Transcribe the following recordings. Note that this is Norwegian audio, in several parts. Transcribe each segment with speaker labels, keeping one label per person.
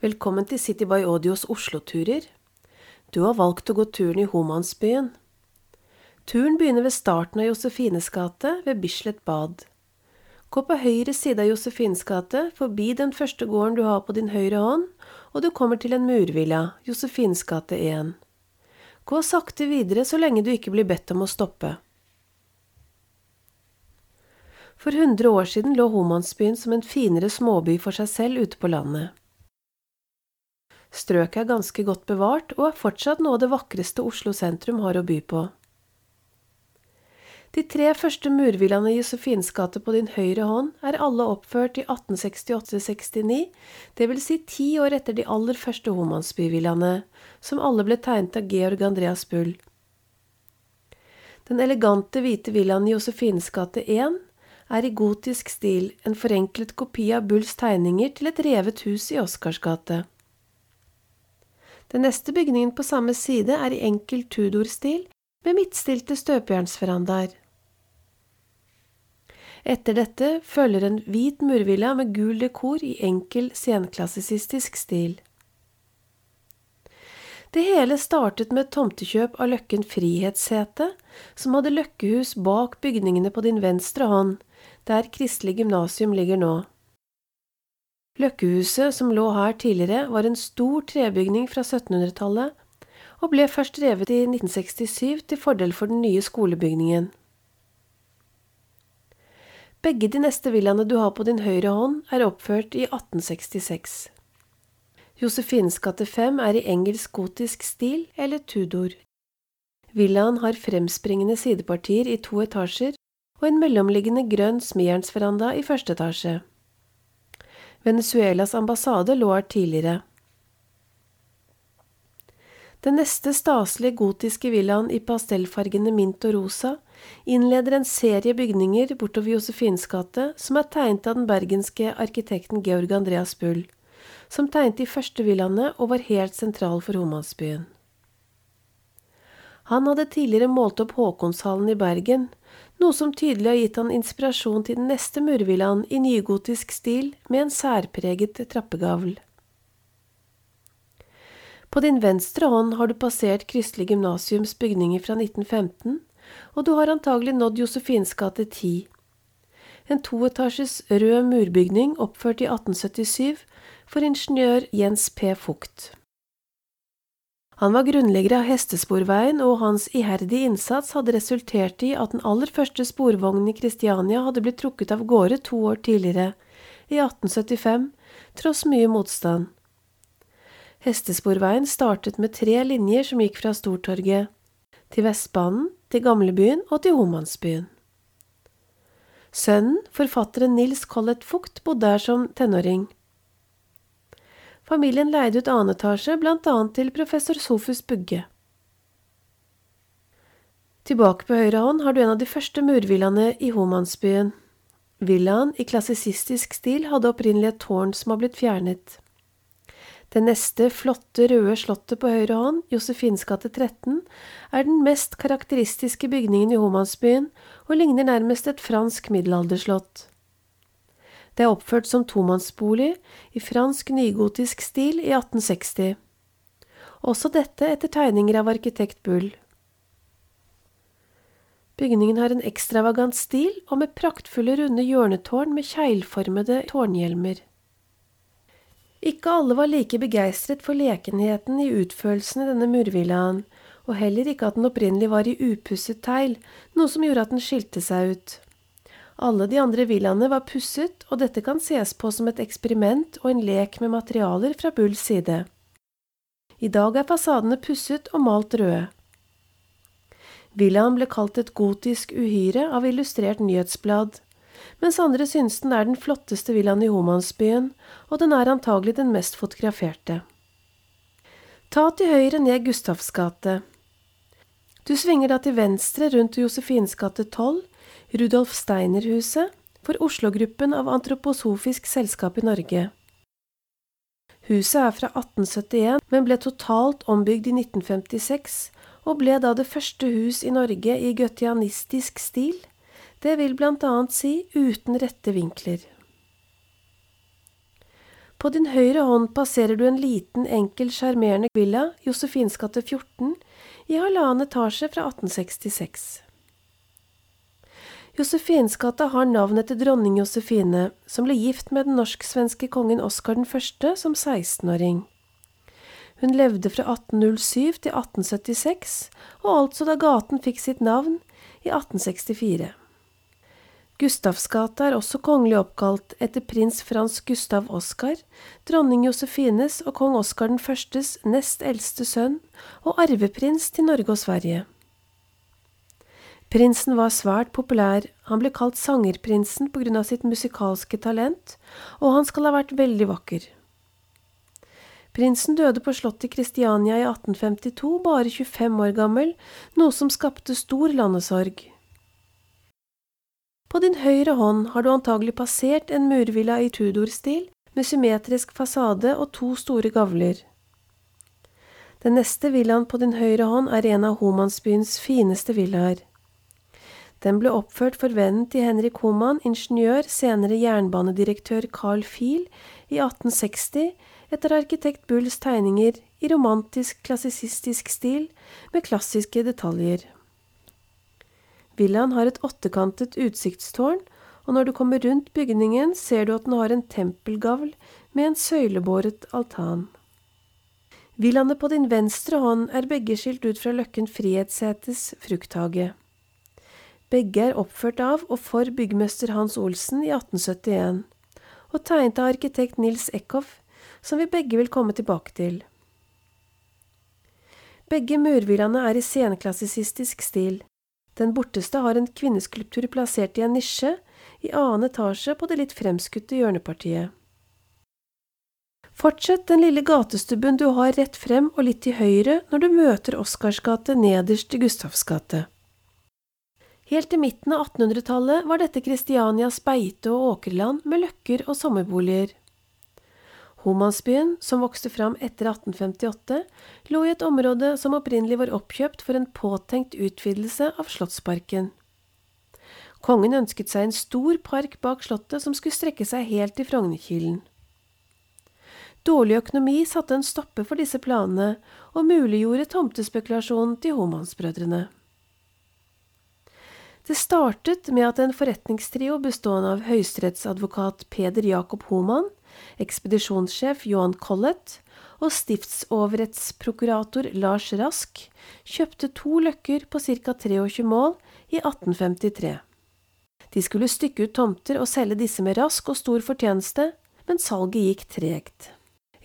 Speaker 1: Velkommen til City by Audios Oslo-turer. Du har valgt å gå turen i Homansbyen. Turen begynner ved starten av Josefines gate, ved Bislett bad. Gå på høyre side av Josefines gate, forbi den første gården du har på din høyre hånd, og du kommer til en murvilla, Josefines gate 1. Gå sakte videre så lenge du ikke blir bedt om å stoppe. For hundre år siden lå Homansbyen som en finere småby for seg selv ute på landet. Strøket er ganske godt bevart og er fortsatt noe av det vakreste Oslo sentrum har å by på. De tre første murvillaene i Josefines gate på din høyre hånd er alle oppført i 1868–69, dvs. Si ti år etter de aller første Homansbyvillaene, som alle ble tegnet av Georg Andreas Bull. Den elegante hvite villaen i Josefines gate 1 er i gotisk stil en forenklet kopi av Bulls tegninger til et revet hus i Oscars gate. Den neste bygningen på samme side er i enkel Tudor-stil, med midtstilte støpejernsverandaer. Etter dette følger en hvit murvilla med gul dekor i enkel senklassisistisk stil. Det hele startet med et tomtekjøp av Løkken Frihetssete, som hadde løkkehus bak bygningene på din venstre hånd, der Kristelig gymnasium ligger nå. Løkkehuset, som lå her tidligere, var en stor trebygning fra 1700-tallet, og ble først revet i 1967 til fordel for den nye skolebygningen. Begge de neste villaene du har på din høyre hånd, er oppført i 1866. Josefines gate 5 er i engelsk-gotisk stil eller Tudor. Villaen har fremspringende sidepartier i to etasjer og en mellomliggende grønn smijernsveranda i første etasje. Venezuelas ambassade lå her tidligere. Den neste staselige gotiske villaen i pastellfargene mint og rosa innleder en serie bygninger bortover Josefines gate som er tegnet av den bergenske arkitekten Georg Andreas Bull, som tegnet de første villaene og var helt sentral for Homansbyen. Han hadde tidligere målt opp Håkonshallen i Bergen, noe som tydelig har gitt han inspirasjon til den neste murvillaen i nygotisk stil med en særpreget trappegavl. På din venstre hånd har du passert Kristelig gymnasiums bygninger fra 1915, og du har antagelig nådd Josefins gate 10. En toetasjes rød murbygning oppført i 1877 for ingeniør Jens P. Fugt. Han var grunnlegger av Hestesporveien, og hans iherdige innsats hadde resultert i at den aller første sporvognen i Kristiania hadde blitt trukket av gårde to år tidligere, i 1875, tross mye motstand. Hestesporveien startet med tre linjer som gikk fra Stortorget til Vestbanen, til Gamlebyen og til Homansbyen. Sønnen, forfatteren Nils Collett Fugt, bodde her som tenåring. Familien leide ut annen etasje, annet til professor Sofus Bugge. Tilbake på høyre hånd har du en av de første murvillaene i Homansbyen. Villaen i klassisistisk stil hadde opprinnelig et tårn som har blitt fjernet. Det neste flotte, røde slottet på høyre hånd, Josefins gate 13, er den mest karakteristiske bygningen i Homansbyen og ligner nærmest et fransk middelalderslott. Det er oppført som tomannsbolig i fransk nygotisk stil i 1860. Også dette etter tegninger av arkitekt Bull. Bygningen har en ekstravagant stil og med praktfulle runde hjørnetårn med kjeglformede tårnhjelmer. Ikke alle var like begeistret for lekenheten i utførelsen i denne murvillaen, og heller ikke at den opprinnelig var i upusset tegl, noe som gjorde at den skilte seg ut. Alle de andre villaene var pusset, og dette kan ses på som et eksperiment og en lek med materialer fra Bulls side. I dag er fasadene pusset og malt røde. Villaen ble kalt et gotisk uhyre av Illustrert nyhetsblad, mens andre synes den er den flotteste villaen i Homansbyen, og den er antagelig den mest fotograferte. Ta til høyre ned Gustavs gate. Du svinger da til venstre rundt Josefines gate 12 Rudolf Steiner-huset for Oslo-gruppen av Antroposofisk selskap i Norge. Huset er fra 1871, men ble totalt ombygd i 1956, og ble da det første hus i Norge i gøtianistisk stil, det vil blant annet si uten rette vinkler. På din høyre hånd passerer du en liten, enkel, sjarmerende villa, Josefines gate 14, i halvannen etasje fra 1866. Josefines gate har navn etter dronning Josefine, som ble gift med den norsk-svenske kongen Oskar 1. som 16-åring. Hun levde fra 1807 til 1876, og altså da gaten fikk sitt navn, i 1864. Gustavsgata er også kongelig oppkalt etter prins Frans Gustav Oskar, dronning Josefines og kong Oskar 1.s nest eldste sønn og arveprins til Norge og Sverige. Prinsen var svært populær, han ble kalt Sangerprinsen på grunn av sitt musikalske talent, og han skal ha vært veldig vakker. Prinsen døde på slottet Kristiania i 1852, bare 25 år gammel, noe som skapte stor landesorg. På din høyre hånd har du antagelig passert en murvilla i Tudor-stil, med symmetrisk fasade og to store gavler. Den neste villaen på din høyre hånd er en av Homansbyens fineste villaer. Den ble oppført for vennen til Henrik Homan, ingeniør, senere jernbanedirektør Carl Fiel, i 1860 etter arkitekt Bulls tegninger i romantisk, klassisistisk stil med klassiske detaljer. Villaen har et åttekantet utsiktstårn, og når du kommer rundt bygningen, ser du at den har en tempelgavl med en søylebåret altan. Villaene på din venstre hånd er begge skilt ut fra Løkken Frihetssetes frukthage. Begge er oppført av og for byggmester Hans Olsen i 1871, og tegnet av arkitekt Nils Eckhoff, som vi begge vil komme tilbake til. Begge murvillaene er i senklassisistisk stil. Den borteste har en kvinneskulptur plassert i en nisje i annen etasje på det litt fremskutte hjørnepartiet. Fortsett den lille gatestubben du har rett frem og litt til høyre når du møter Oscarsgate nederst i Gustavs gate. Helt til midten av 1800-tallet var dette Kristianias beite- og åkerland med løkker og sommerboliger. Homansbyen, som vokste fram etter 1858, lå i et område som opprinnelig var oppkjøpt for en påtenkt utvidelse av Slottsparken. Kongen ønsket seg en stor park bak slottet som skulle strekke seg helt til Frognerkilen. Dårlig økonomi satte en stopper for disse planene, og muliggjorde tomtespekulasjonen til Homansbrødrene. Det startet med at en forretningstrio bestående av høyesterettsadvokat Peder Jakob Homan, ekspedisjonssjef Johan Collett og stiftsoverrettsprokurator Lars Rask kjøpte to løkker på ca. 23 mål i 1853. De skulle stykke ut tomter og selge disse med rask og stor fortjeneste, men salget gikk tregt.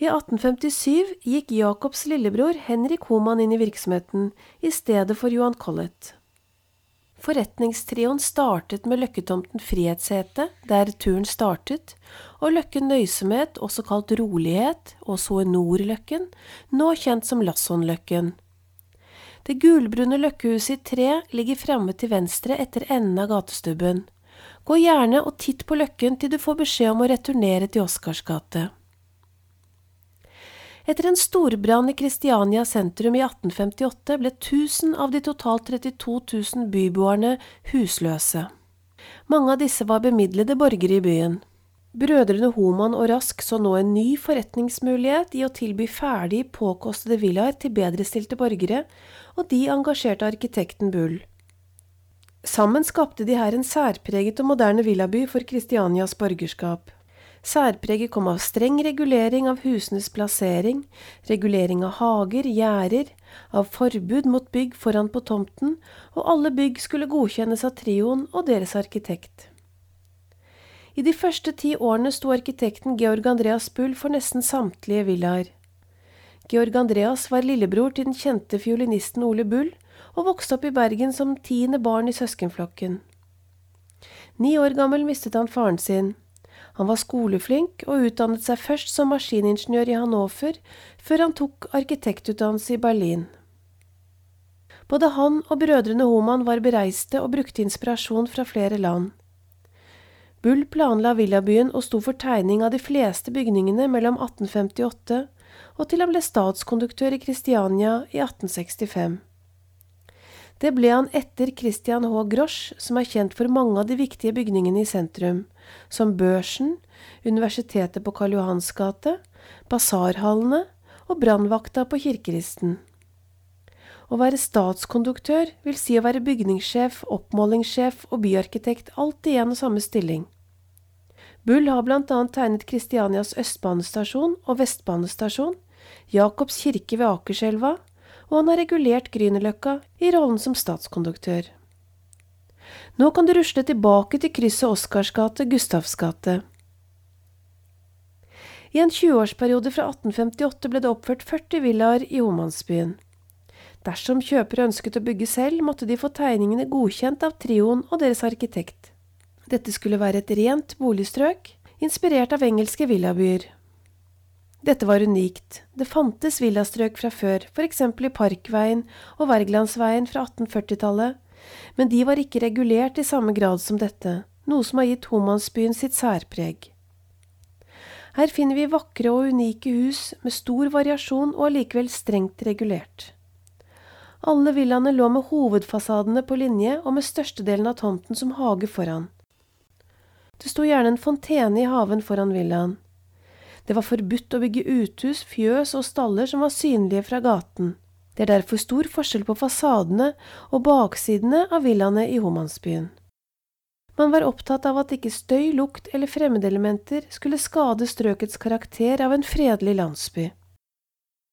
Speaker 1: I 1857 gikk Jacobs lillebror Henrik Homan inn i virksomheten i stedet for Johan Collett. Forretningstrioen startet med løkketomten Frihetshete, der turen startet, og løkken Nøysomhet, også kalt Rolighet, og så Nordløkken, nå kjent som Lassonløkken. Det gulbrune løkkehuset i tre ligger framme til venstre etter enden av gatestubben. Gå gjerne og titt på løkken til du får beskjed om å returnere til Oscars gate. Etter en storbrann i Kristiania sentrum i 1858 ble 1000 av de totalt 32 000 byboerne husløse. Mange av disse var bemidlede borgere i byen. Brødrene Homan og Rask så nå en ny forretningsmulighet i å tilby ferdig påkostede villaer til bedrestilte borgere, og de engasjerte arkitekten Bull. Sammen skapte de her en særpreget og moderne villaby for Kristianias borgerskap. Særpreget kom av streng regulering av husenes plassering, regulering av hager, gjerder, av forbud mot bygg foran på tomten, og alle bygg skulle godkjennes av trioen og deres arkitekt. I de første ti årene sto arkitekten Georg Andreas Bull for nesten samtlige villaer. Georg Andreas var lillebror til den kjente fiolinisten Ole Bull, og vokste opp i Bergen som tiende barn i søskenflokken. Ni år gammel mistet han faren sin. Han var skoleflink og utdannet seg først som maskiningeniør i Hannover, før han tok arkitektutdannelse i Berlin. Både han og brødrene Homan var bereiste og brukte inspirasjon fra flere land. Bull planla villabyen og sto for tegning av de fleste bygningene mellom 1858 og til han ble statskonduktør i Kristiania i 1865. Det ble han etter Christian H. Grosch, som er kjent for mange av de viktige bygningene i sentrum, som Børsen, Universitetet på Karl Johans gate, basarhallene og brannvakta på Kirkeristen. Å være statskonduktør vil si å være bygningssjef, oppmålingssjef og byarkitekt alt i én og samme stilling. Bull har annet tegnet Kristianias østbanestasjon og vestbanestasjon, Jakobs kirke ved Akerselva, og han har regulert Grünerløkka i rollen som statskonduktør. Nå kan du rusle tilbake til krysset Oscarsgate, Gustavsgate. I en 20-årsperiode fra 1858 ble det oppført 40 villaer i Omansbyen. Dersom kjøpere ønsket å bygge selv, måtte de få tegningene godkjent av trioen og deres arkitekt. Dette skulle være et rent boligstrøk, inspirert av engelske villabyer. Dette var unikt. Det fantes villastrøk fra før, f.eks. i Parkveien og Wergelandsveien fra 1840-tallet, men de var ikke regulert i samme grad som dette, noe som har gitt Homansbyen sitt særpreg. Her finner vi vakre og unike hus med stor variasjon og allikevel strengt regulert. Alle villaene lå med hovedfasadene på linje og med størstedelen av tomten som hage foran. Det sto gjerne en fontene i haven foran villaen. Det var forbudt å bygge uthus, fjøs og staller som var synlige fra gaten. Det er derfor stor forskjell på fasadene og baksidene av villaene i Homansbyen. Man var opptatt av at ikke støy, lukt eller fremmedelementer skulle skade strøkets karakter av en fredelig landsby.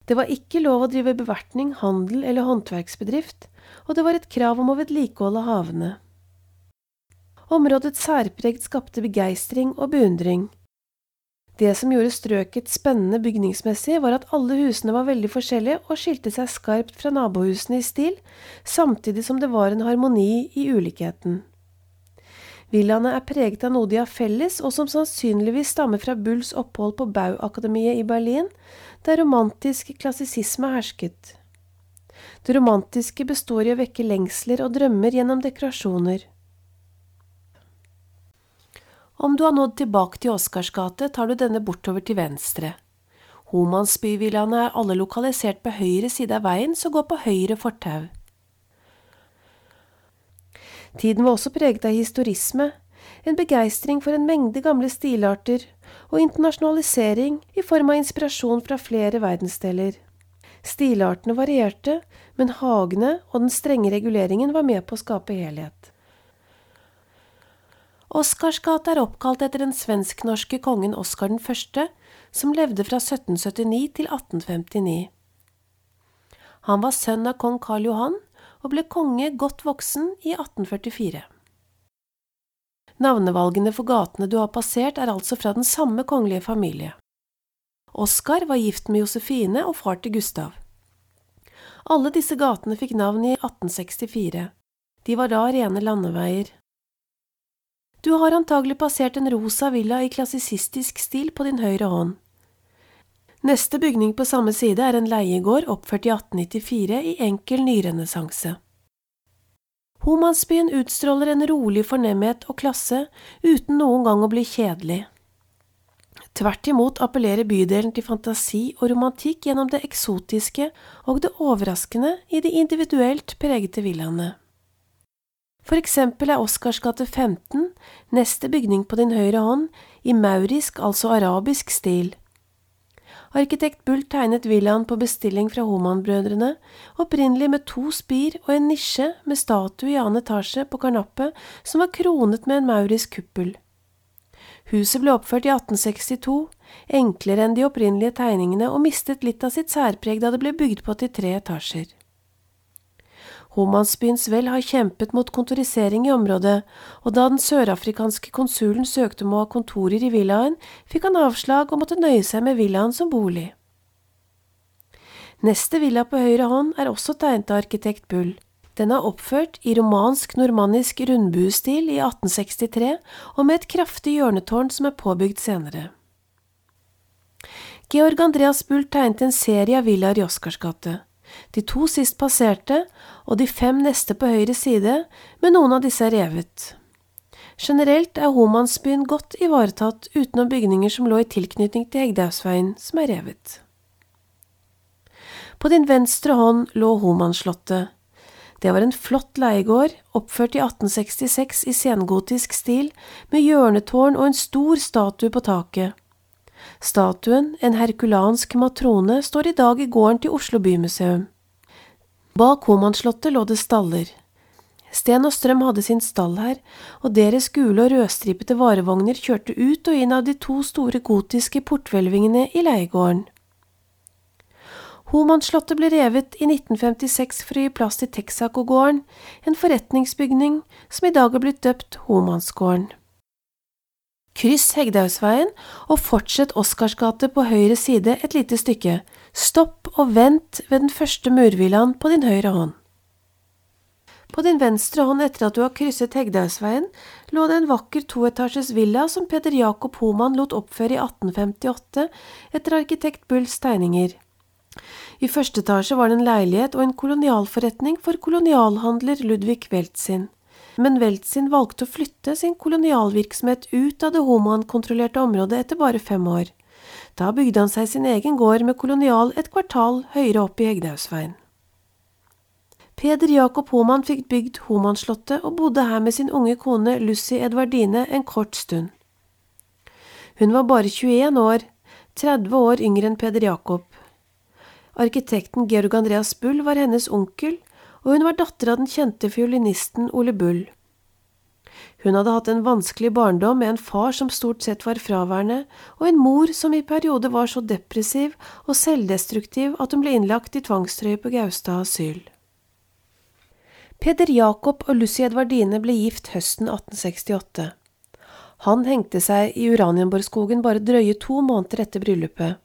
Speaker 1: Det var ikke lov å drive bevertning, handel eller håndverksbedrift, og det var et krav om å vedlikeholde havene. Områdets særpreg skapte begeistring og beundring. Det som gjorde strøket spennende bygningsmessig, var at alle husene var veldig forskjellige og skilte seg skarpt fra nabohusene i stil, samtidig som det var en harmoni i ulikheten. Villaene er preget av noe de har felles, og som sannsynligvis stammer fra Bulls opphold på Bau-akademiet i Berlin, der romantisk klassisisme hersket. Det romantiske består i å vekke lengsler og drømmer gjennom dekorasjoner. Om du har nådd tilbake til Oscarsgate, tar du denne bortover til venstre. Homansbyvillaene er alle lokalisert på høyre side av veien, så gå på høyre fortau. Tiden var også preget av historisme, en begeistring for en mengde gamle stilarter og internasjonalisering i form av inspirasjon fra flere verdensdeler. Stilartene varierte, men hagene og den strenge reguleringen var med på å skape helhet. Oscarsgata er oppkalt etter den svensk-norske kongen Oskar 1., som levde fra 1779 til 1859. Han var sønn av kong Karl Johan og ble konge godt voksen i 1844. Navnevalgene for gatene du har passert, er altså fra den samme kongelige familie. Oskar var gift med Josefine og far til Gustav. Alle disse gatene fikk navn i 1864. De var da rene landeveier. Du har antagelig passert en rosa villa i klassisistisk stil på din høyre hånd. Neste bygning på samme side er en leiegård oppført i 1894 i enkel nyrenessanse. Homansbyen utstråler en rolig fornemhet og klasse uten noen gang å bli kjedelig. Tvert imot appellerer bydelen til fantasi og romantikk gjennom det eksotiske og det overraskende i de individuelt pregete villaene. For eksempel er Oscars gate 15, neste bygning på din høyre hånd, i maurisk, altså arabisk stil. Arkitekt Bull tegnet villaen på bestilling fra Homan-brødrene, opprinnelig med to spir og en nisje med statue i annen etasje på karnappet som var kronet med en maurisk kuppel. Huset ble oppført i 1862, enklere enn de opprinnelige tegningene og mistet litt av sitt særpreg da det ble bygd på til tre etasjer. Homansbyens vel har kjempet mot kontorisering i området, og da den sørafrikanske konsulen søkte om å ha kontorer i villaen, fikk han avslag og måtte nøye seg med villaen som bolig. Neste villa på høyre hånd er også tegnet av arkitekt Bull. Den er oppført i romansk-normannisk rundbuestil i 1863 og med et kraftig hjørnetårn som er påbygd senere. Georg Andreas Bull tegnet en serie av villaer i Oscarsgate. De to sist passerte, og de fem neste på høyre side, men noen av disse er revet. Generelt er Homansbyen godt ivaretatt utenom bygninger som lå i tilknytning til Hegdehaugsveien, som er revet. På din venstre hånd lå Homansslottet. Det var en flott leiegård, oppført i 1866 i sengotisk stil, med hjørnetårn og en stor statue på taket. Statuen, en herkulansk matrone, står i dag i gården til Oslo bymuseum. Bak Homansslottet lå det staller. Sten og Strøm hadde sin stall her, og deres gule og rødstripete varevogner kjørte ut og inn av de to store gotiske porthvelvingene i leiegården. Homansslottet ble revet i 1956 for å gi plass til Texaco-gården, en forretningsbygning som i dag er blitt døpt Homansgården. Kryss Hegdehaugsveien og fortsett Oscarsgate på høyre side et lite stykke. Stopp og vent ved den første murvillaen på din høyre hånd. På din venstre hånd etter at du har krysset Hegdehaugsveien, lå det en vakker toetasjes villa som Peder Jakob Homan lot oppføre i 1858 etter arkitekt Bulls tegninger. I første etasje var det en leilighet og en kolonialforretning for kolonialhandler Ludvig Weltzin men Weltzin valgte å flytte sin kolonialvirksomhet ut av det Homan-kontrollerte området etter bare fem år. Da bygde han seg sin egen gård med kolonial et kvartal høyere opp i Hegdehaugsveien. Peder Jakob Homan fikk bygd Homanslottet og bodde her med sin unge kone Lucy Edvardine en kort stund. Hun var bare 21 år, 30 år yngre enn Peder Jakob. Arkitekten Georg Andreas Bull var hennes onkel, og hun var datter av den kjente fiolinisten Ole Bull. Hun hadde hatt en vanskelig barndom med en far som stort sett var fraværende, og en mor som i perioder var så depressiv og selvdestruktiv at hun ble innlagt i tvangstrøye på Gaustad asyl. Peder Jakob og Lucy Edvardine ble gift høsten 1868. Han hengte seg i Uranienborgskogen bare drøye to måneder etter bryllupet.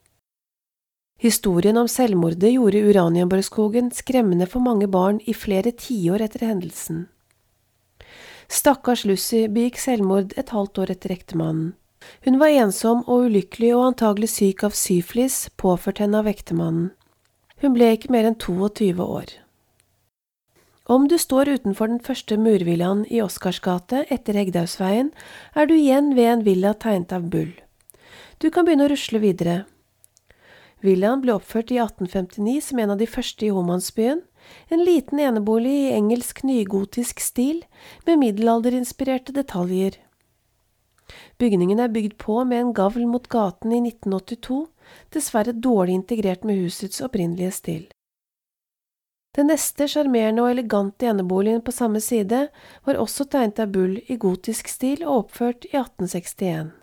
Speaker 1: Historien om selvmordet gjorde Uranienborgskogen skremmende for mange barn i flere tiår etter hendelsen. Stakkars Lucy begikk selvmord et halvt år etter ektemannen. Hun var ensom og ulykkelig og antagelig syk av syflis, påført henne av ektemannen. Hun ble ikke mer enn 22 år. Om du står utenfor den første murvillaen i Oscarsgate etter Hegdausveien, er du igjen ved en villa tegnet av Bull. Du kan begynne å rusle videre. Villaen ble oppført i 1859 som en av de første i Homansbyen, en liten enebolig i engelsk nygotisk stil, med middelalderinspirerte detaljer. Bygningen er bygd på med en gavl mot gaten i 1982, dessverre dårlig integrert med husets opprinnelige stil. Den neste sjarmerende og elegante eneboligen på samme side var også tegnet av Bull i gotisk stil og oppført i 1861.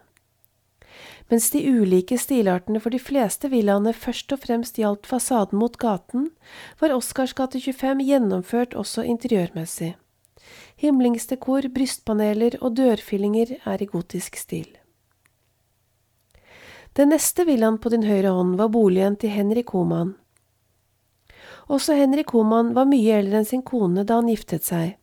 Speaker 1: Mens de ulike stilartene for de fleste villaene først og fremst gjaldt fasaden mot gaten, var Oscars gate 25 gjennomført også interiørmessig. Himlingsdekor, brystpaneler og dørfyllinger er i gotisk stil. Den neste villaen på din høyre hånd var boligen til Henrik Homan. Også Henrik Homan var mye eldre enn sin kone da han giftet seg.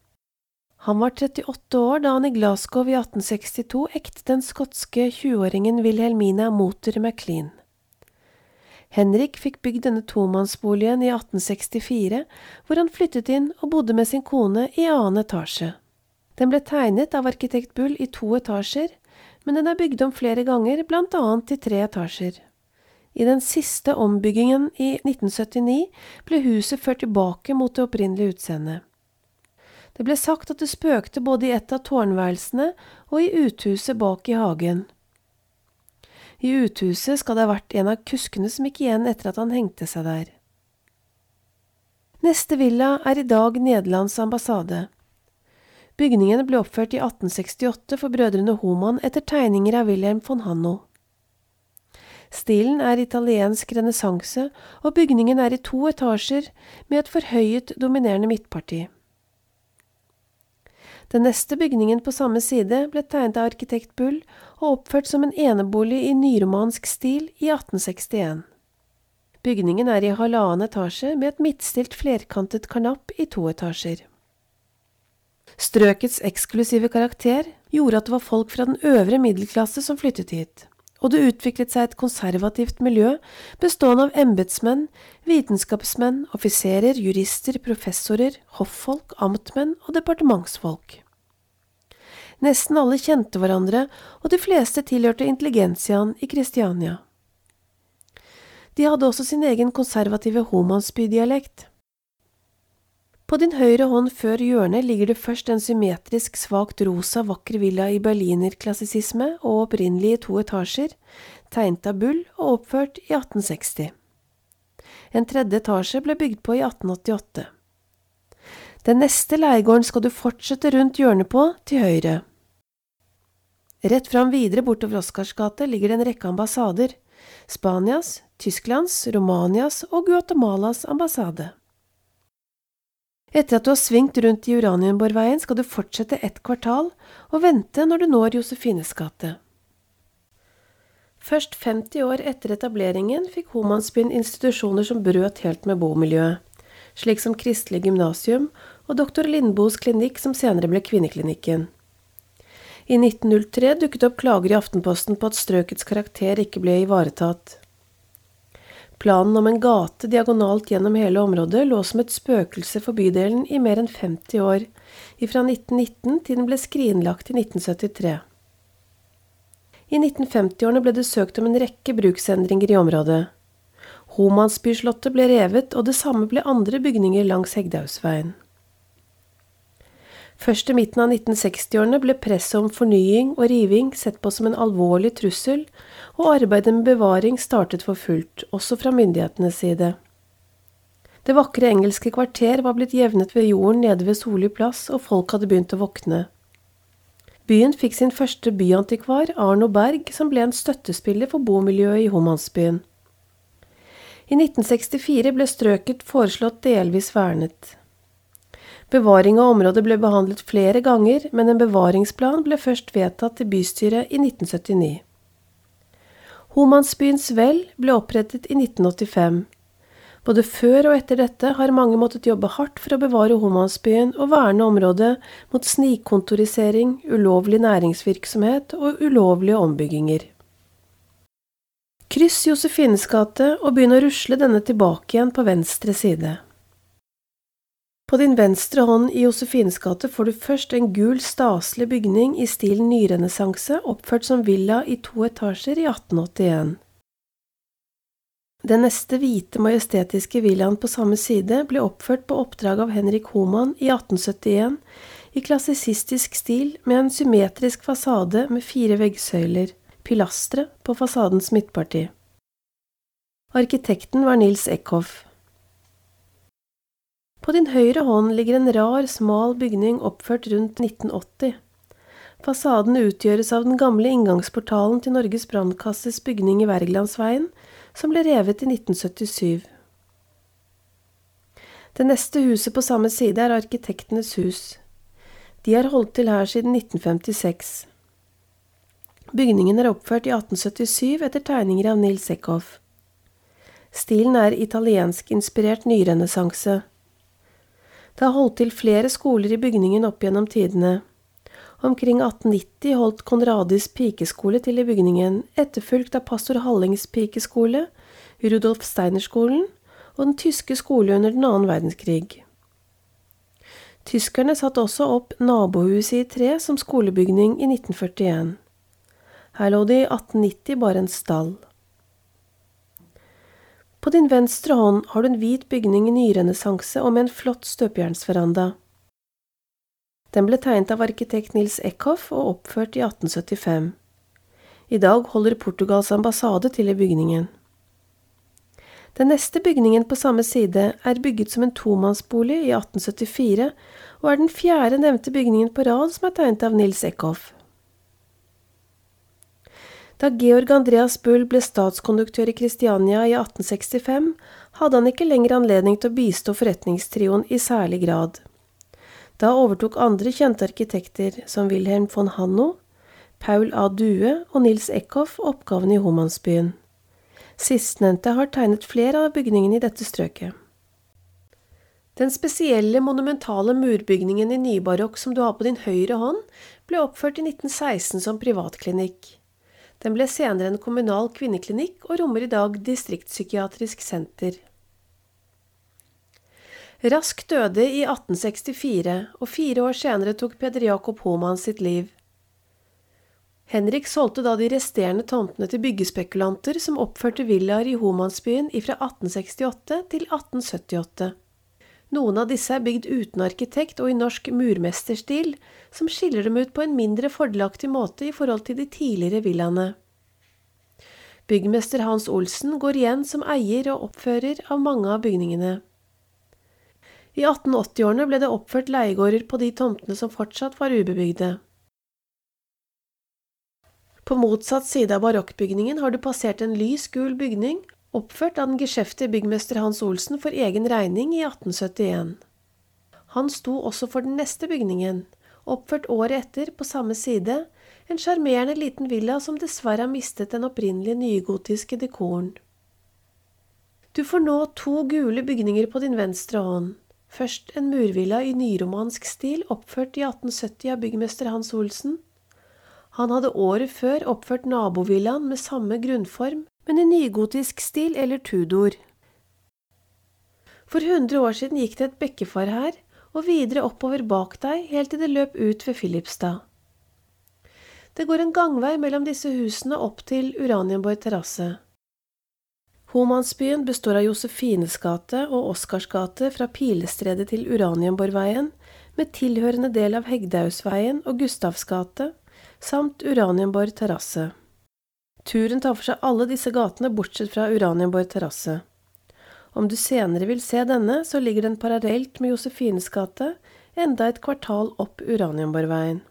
Speaker 1: Han var 38 år da han i Glasgow i 1862 ekte den skotske 20-åringen Wilhelmina Motor MacLean. Henrik fikk bygd denne tomannsboligen i 1864, hvor han flyttet inn og bodde med sin kone i annen etasje. Den ble tegnet av arkitekt Bull i to etasjer, men den er bygd om flere ganger, blant annet i tre etasjer. I den siste ombyggingen i 1979 ble huset ført tilbake mot det opprinnelige utseendet. Det ble sagt at det spøkte både i et av tårnværelsene og i uthuset bak i hagen. I uthuset skal det ha vært en av kuskene som gikk igjen etter at han hengte seg der. Neste villa er i dag Nederlands ambassade. Bygningene ble oppført i 1868 for brødrene Homan etter tegninger av Wilhelm von Hanno. Stilen er italiensk renessanse, og bygningen er i to etasjer med et forhøyet, dominerende midtparti. Den neste bygningen på samme side ble tegnet av arkitekt Bull og oppført som en enebolig i nyromansk stil i 1861. Bygningen er i halvannen etasje med et midtstilt flerkantet karnapp i to etasjer. Strøkets eksklusive karakter gjorde at det var folk fra den øvre middelklasse som flyttet hit, og det utviklet seg et konservativt miljø bestående av embetsmenn, vitenskapsmenn, offiserer, jurister, professorer, hoffolk, amtmenn og departementsfolk. Nesten alle kjente hverandre, og de fleste tilhørte intelligensiaen i Kristiania. De hadde også sin egen konservative homansby-dialekt. På din høyre hånd før hjørnet ligger det først en symmetrisk, svakt rosa, vakker villa i berlinerklassisisme og opprinnelig i to etasjer, tegnet av Bull og oppført i 1860. En tredje etasje ble bygd på i 1888. Den neste leiegården skal du fortsette rundt hjørnet på, til høyre. Rett fram videre bortover Oscars gate ligger det en rekke ambassader, Spanias, Tysklands, Romanias og Guatemalas ambassade. Etter at du har svingt rundt i Uranienborgveien, skal du fortsette ett kvartal og vente når du når Josefines gate. Først 50 år etter etableringen fikk Homansbyen institusjoner som brøt helt med bomiljøet, slik som Kristelig gymnasium og doktor Lindboes klinikk, som senere ble Kvinneklinikken. I 1903 dukket opp klager i Aftenposten på at strøkets karakter ikke ble ivaretatt. Planen om en gate diagonalt gjennom hele området lå som et spøkelse for bydelen i mer enn 50 år, ifra 1919 til den ble skrinlagt i 1973. I 1950-årene ble det søkt om en rekke bruksendringer i området. Homansbyslottet ble revet, og det samme ble andre bygninger langs Hegdehaugsveien. Først i midten av 1960-årene ble presset om fornying og riving sett på som en alvorlig trussel, og arbeidet med bevaring startet for fullt, også fra myndighetenes side. Det vakre engelske kvarter var blitt jevnet ved jorden nede ved Solli plass, og folk hadde begynt å våkne. Byen fikk sin første byantikvar, Arno Berg, som ble en støttespiller for bomiljøet i Homansbyen. I 1964 ble strøket foreslått delvis vernet. Bevaring av området ble behandlet flere ganger, men en bevaringsplan ble først vedtatt til bystyret i 1979. Homansbyens vel ble opprettet i 1985. Både før og etter dette har mange måttet jobbe hardt for å bevare Homansbyen og verne området mot snikkontorisering, ulovlig næringsvirksomhet og ulovlige ombygginger. Kryss Josefines gate og begynn å rusle denne tilbake igjen på venstre side. På din venstre hånd i Josefines gate får du først en gul, staselig bygning i stilen nyrenessanse, oppført som villa i to etasjer i 1881. Den neste hvite, majestetiske villaen på samme side ble oppført på oppdrag av Henrik Homan i 1871 i klassisistisk stil med en symmetrisk fasade med fire veggsøyler, pilastre, på fasadens midtparti. Arkitekten var Nils Eckhoff. På din høyre hånd ligger en rar, smal bygning oppført rundt 1980. Fasaden utgjøres av den gamle inngangsportalen til Norges brannkasses bygning i Wergelandsveien, som ble revet i 1977. Det neste huset på samme side er Arkitektenes hus. De har holdt til her siden 1956. Bygningen er oppført i 1877 etter tegninger av Nils Eckhoff. Stilen er italienskinspirert nyrenessanse. Det har holdt til flere skoler i bygningen opp gjennom tidene. Omkring 1890 holdt Konradis pikeskole til i bygningen, etterfulgt av pastor Hallings pikeskole, Rudolf Steiner-skolen og den tyske skole under den annen verdenskrig. Tyskerne satte også opp nabohuset i tre som skolebygning i 1941. Her lå det i 1890 bare en stall. På din venstre hånd har du en hvit bygning i nyrenessanse og med en flott støpejernsveranda. Den ble tegnet av arkitekt Nils Eckhoff og oppført i 1875. I dag holder Portugals ambassade til i bygningen. Den neste bygningen på samme side er bygget som en tomannsbolig i 1874, og er den fjerde nevnte bygningen på rad som er tegnet av Nils Eckhoff. Da Georg Andreas Bull ble statskonduktør i Kristiania i 1865, hadde han ikke lenger anledning til å bistå forretningstrioen i særlig grad. Da overtok andre kjente arkitekter, som Wilhelm von Hanno, Paul A. Due og Nils Eckhoff, oppgavene i Homansbyen. Sistnevnte har tegnet flere av bygningene i dette strøket. Den spesielle, monumentale murbygningen i nybarokk som du har på din høyre hånd, ble oppført i 1916 som privatklinikk. Den ble senere en kommunal kvinneklinikk og rommer i dag distriktspsykiatrisk senter. Rask døde i 1864, og fire år senere tok Peder Jakob Homan sitt liv. Henrik solgte da de resterende tomtene til byggespekulanter som oppførte villaer i Homansbyen fra 1868 til 1878. Noen av disse er bygd uten arkitekt og i norsk murmesterstil, som skiller dem ut på en mindre fordelaktig måte i forhold til de tidligere villaene. Byggmester Hans Olsen går igjen som eier og oppfører av mange av bygningene. I 1880-årene ble det oppført leiegårder på de tomtene som fortsatt var ubebygde. På motsatt side av barokkbygningen har du passert en lys gul bygning, oppført av den geskjeftige byggmester Hans Olsen for egen regning i 1871. Han sto også for den neste bygningen, oppført året etter på samme side, en sjarmerende liten villa som dessverre har mistet den opprinnelige nygotiske dekoren. Du får nå to gule bygninger på din venstre hånd. Først en murvilla i nyromansk stil oppført i 1870 av byggmester Hans Olsen. Han hadde året før oppført nabovillaen med samme grunnform, men i nygotisk stil eller tudor. For hundre år siden gikk det et bekkefar her, og videre oppover bak deg helt til det løp ut ved Filipstad. Det går en gangvei mellom disse husene opp til Uranienborg terrasse. Homansbyen består av Josefines gate og Oscars gate fra Pilestredet til Uranienborgveien, med tilhørende del av Hegdausveien og Gustavs gate, samt Uranienborg terrasse. Turen tar for seg alle disse gatene bortsett fra Uranienborg terrasse. Om du senere vil se denne, så ligger den parallelt med Josefines gate, enda et kvartal opp Uranienborgveien.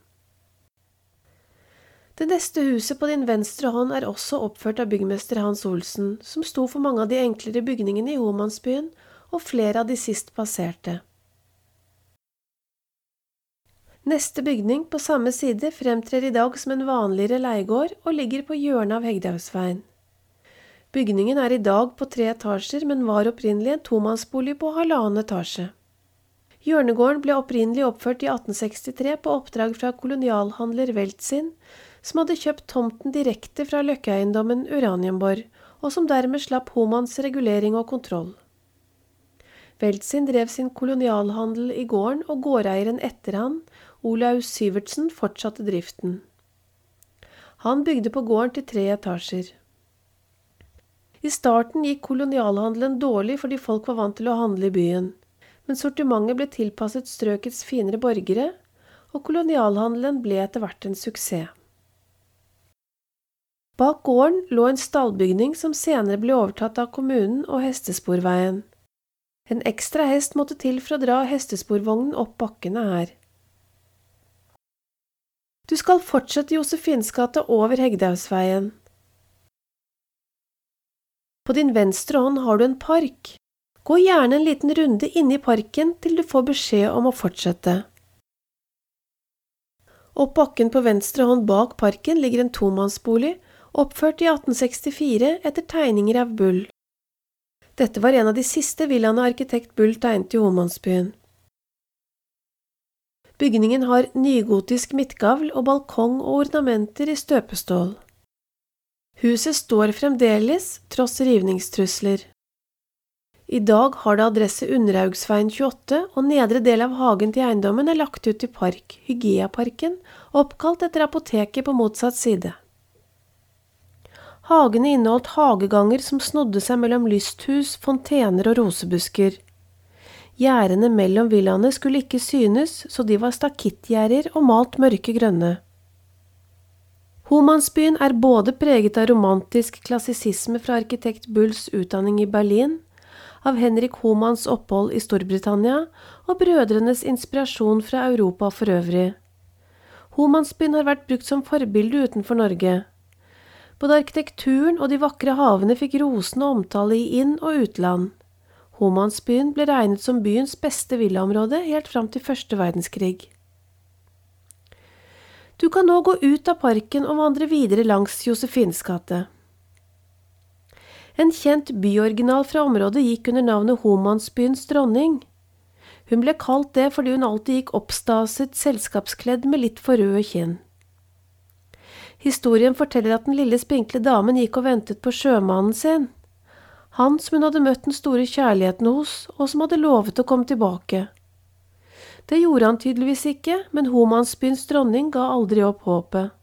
Speaker 1: Det neste huset på din venstre hånd er også oppført av byggmester Hans Olsen, som sto for mange av de enklere bygningene i Homansbyen og flere av de sist passerte. Neste bygning på samme side fremtrer i dag som en vanligere leiegård og ligger på hjørnet av Hegdehaugsveien. Bygningen er i dag på tre etasjer, men var opprinnelig en tomannsbolig på halvannen etasje. Hjørnegården ble opprinnelig oppført i 1863 på oppdrag fra kolonialhandler Weltzin, som hadde kjøpt tomten direkte fra Løkkeeiendommen Uranienborg, og som dermed slapp Homans regulering og kontroll. Weltzin drev sin kolonialhandel i gården, og gårdeieren etter han, Olaus Syvertsen, fortsatte driften. Han bygde på gården til tre etasjer. I starten gikk kolonialhandelen dårlig fordi folk var vant til å handle i byen, men sortimentet ble tilpasset strøkets finere borgere, og kolonialhandelen ble etter hvert en suksess. Bak gården lå en stallbygning som senere ble overtatt av kommunen og hestesporveien. En ekstra hest måtte til for å dra hestesporvognen opp bakkene her. Du skal fortsette Josefins gate over Hegdehaugsveien. På din venstre hånd har du en park. Gå gjerne en liten runde inne i parken til du får beskjed om å fortsette. Opp bakken på venstre hånd bak parken ligger en tomannsbolig oppført i 1864 etter tegninger av Bull. Dette var en av de siste villaene arkitekt Bull tegnet i Homansbyen. Bygningen har nygotisk midtgavl og balkong og ornamenter i støpestål. Huset står fremdeles, tross rivningstrusler. I dag har det adresse Underhaugsveien 28, og nedre del av hagen til eiendommen er lagt ut i park, Hygieaparken, oppkalt etter apoteket på motsatt side. Hagene inneholdt hageganger som snodde seg mellom lysthus, fontener og rosebusker. Gjerdene mellom villaene skulle ikke synes, så de var stakittgjerder og malt mørke grønne. Homansbyen er både preget av romantisk klassisisme fra arkitekt Bulls utdanning i Berlin, av Henrik Homans opphold i Storbritannia og brødrenes inspirasjon fra Europa for øvrig. Homansbyen har vært brukt som forbilde utenfor Norge. Både arkitekturen og de vakre havene fikk rosende omtale i inn- og utland. Homansbyen ble regnet som byens beste villaområde helt fram til første verdenskrig. Du kan nå gå ut av parken og vandre videre langs Josefines gate. En kjent byoriginal fra området gikk under navnet Homansbyens dronning. Hun ble kalt det fordi hun alltid gikk oppstaset, selskapskledd med litt for røde kinn. Historien forteller at den lille spinkle damen gikk og ventet på sjømannen sin, han som hun hadde møtt den store kjærligheten hos, og som hadde lovet å komme tilbake. Det gjorde han tydeligvis ikke, men Homansbyens dronning ga aldri opp håpet.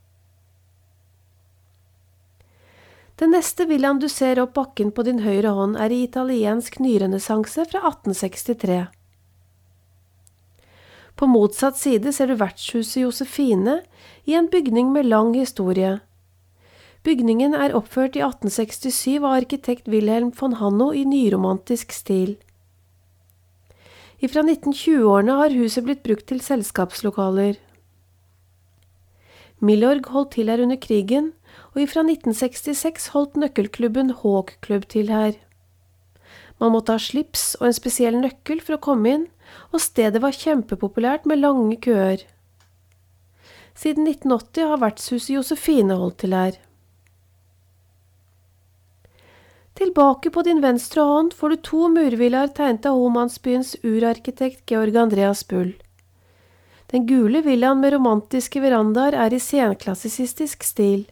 Speaker 1: Den neste villaen du ser opp bakken på din høyre hånd, er i italiensk nyrenessanse fra 1863. På motsatt side ser du vertshuset Josefine i en bygning med lang historie. Bygningen er oppført i 1867 av arkitekt Wilhelm von Hanno i nyromantisk stil. Ifra 1920-årene har huset blitt brukt til selskapslokaler. Milorg holdt til her under krigen, og ifra 1966 holdt nøkkelklubben Hawk-klubb til her. Man måtte ha slips og en spesiell nøkkel for å komme inn, og stedet var kjempepopulært med lange køer. Siden 1980 har vertshuset Josefine holdt til her. Tilbake på din venstre hånd får du to murvillaer tegnet av Homansbyens urarkitekt Georg Andreas Bull. Den gule villaen med romantiske verandaer er i senklassisistisk stil.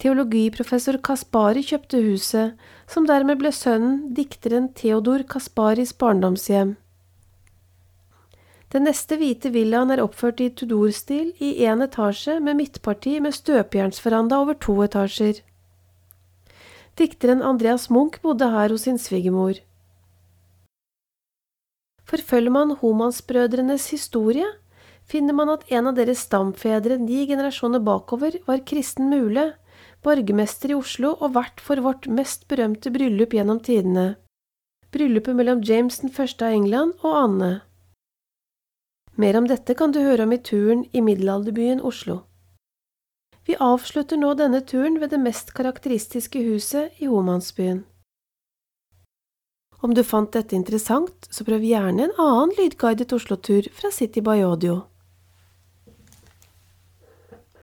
Speaker 1: Teologiprofessor Kaspari kjøpte huset, som dermed ble sønnen, dikteren Theodor Kasparis barndomshjem. Den neste hvite villaen er oppført i Tudor-stil i én etasje med midtparti med støpejernsveranda over to etasjer. Dikteren Andreas Munch bodde her hos sin svigermor. Forfølger man Homansbrødrenes historie, finner man at en av deres stamfedre ni generasjoner bakover var Kristen Mule, borgermester i Oslo og vert for vårt mest berømte bryllup gjennom tidene, bryllupet mellom James den første av England og Anne. Mer om dette kan du høre om i turen i middelalderbyen Oslo. Vi avslutter nå denne turen ved det mest karakteristiske huset i Homansbyen. Om du fant dette interessant, så prøv gjerne en annen lydguidet Oslo-tur fra City by Audio.